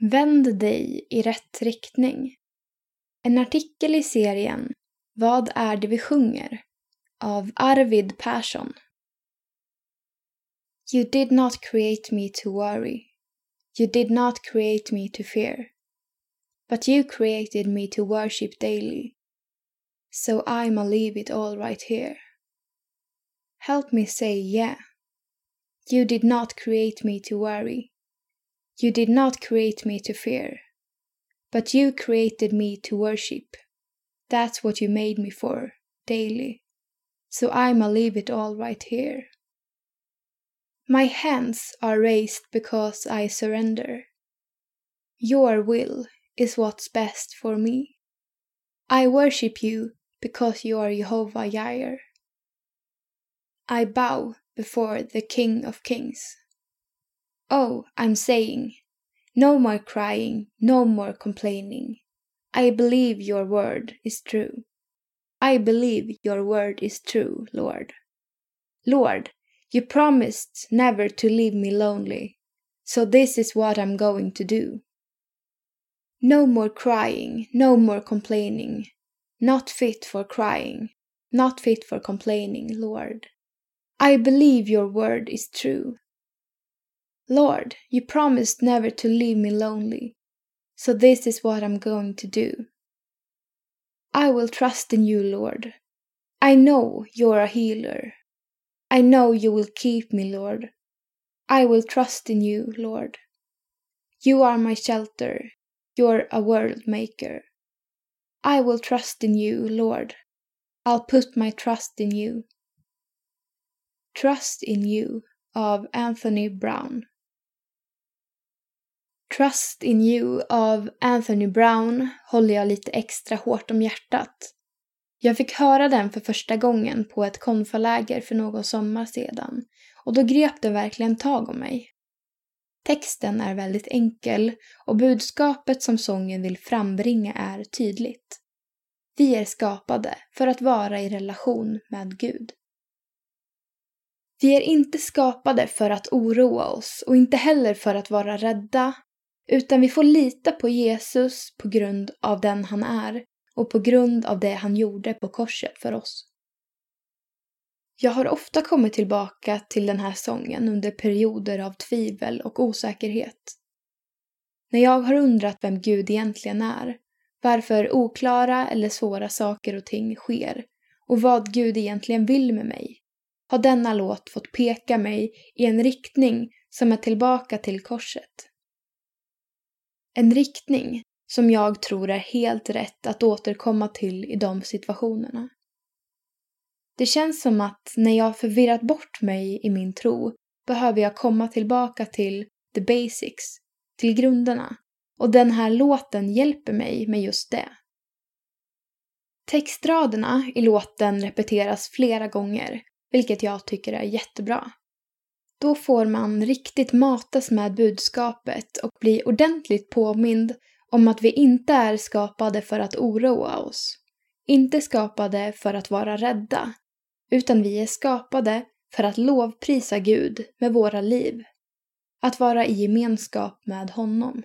Vänd dig i rätt riktning. En artikel i serien Vad är det vi sjunger? av Arvid Persson. You did not create me to worry. You did not create me to fear. But you created me to worship daily. So I'ma leave it all right here. Help me say yeah. You did not create me to worry. You did not create me to fear. But you created me to worship. That's what you made me for, daily. So I'ma leave it all right here. My hands are raised because I surrender. Your will is what's best for me. I worship you because you are Jehovah Jireh. I bow before the King of Kings. Oh, I'm saying, no more crying, no more complaining. I believe your word is true. I believe your word is true, Lord. Lord, you promised never to leave me lonely, so this is what I'm going to do. No more crying, no more complaining. Not fit for crying, not fit for complaining, Lord. I believe your word is true. Lord, you promised never to leave me lonely, so this is what I'm going to do. I will trust in you, Lord. I know you're a healer. I know you will keep me, Lord. I will trust in you, Lord. You are my shelter. You're a world maker. I will trust in you, Lord. I'll put my trust in you. Trust in You of Anthony Brown. Trust in You av Anthony Brown håller jag lite extra hårt om hjärtat. Jag fick höra den för första gången på ett konfaläger för någon sommar sedan och då grep den verkligen tag om mig. Texten är väldigt enkel och budskapet som sången vill frambringa är tydligt. Vi är skapade för att vara i relation med Gud. Vi är inte skapade för att oroa oss och inte heller för att vara rädda, utan vi får lita på Jesus på grund av den han är och på grund av det han gjorde på korset för oss. Jag har ofta kommit tillbaka till den här sången under perioder av tvivel och osäkerhet. När jag har undrat vem Gud egentligen är, varför oklara eller svåra saker och ting sker och vad Gud egentligen vill med mig, har denna låt fått peka mig i en riktning som är tillbaka till korset. En riktning som jag tror är helt rätt att återkomma till i de situationerna. Det känns som att när jag förvirrat bort mig i min tro behöver jag komma tillbaka till the basics, till grunderna. Och den här låten hjälper mig med just det. Textraderna i låten repeteras flera gånger, vilket jag tycker är jättebra. Då får man riktigt matas med budskapet och bli ordentligt påmind om att vi inte är skapade för att oroa oss. Inte skapade för att vara rädda, utan vi är skapade för att lovprisa Gud med våra liv. Att vara i gemenskap med honom.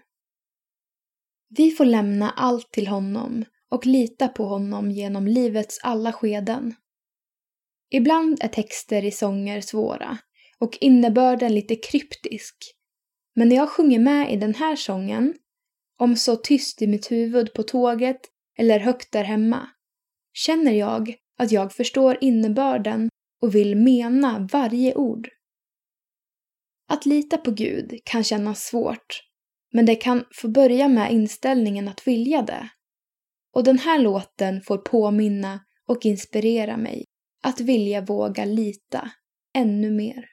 Vi får lämna allt till honom och lita på honom genom livets alla skeden. Ibland är texter i sånger svåra och innebörden lite kryptisk. Men när jag sjunger med i den här sången, om så tyst i mitt huvud på tåget eller högt där hemma, känner jag att jag förstår innebörden och vill mena varje ord. Att lita på Gud kan kännas svårt, men det kan få börja med inställningen att vilja det. Och den här låten får påminna och inspirera mig att vilja våga lita ännu mer.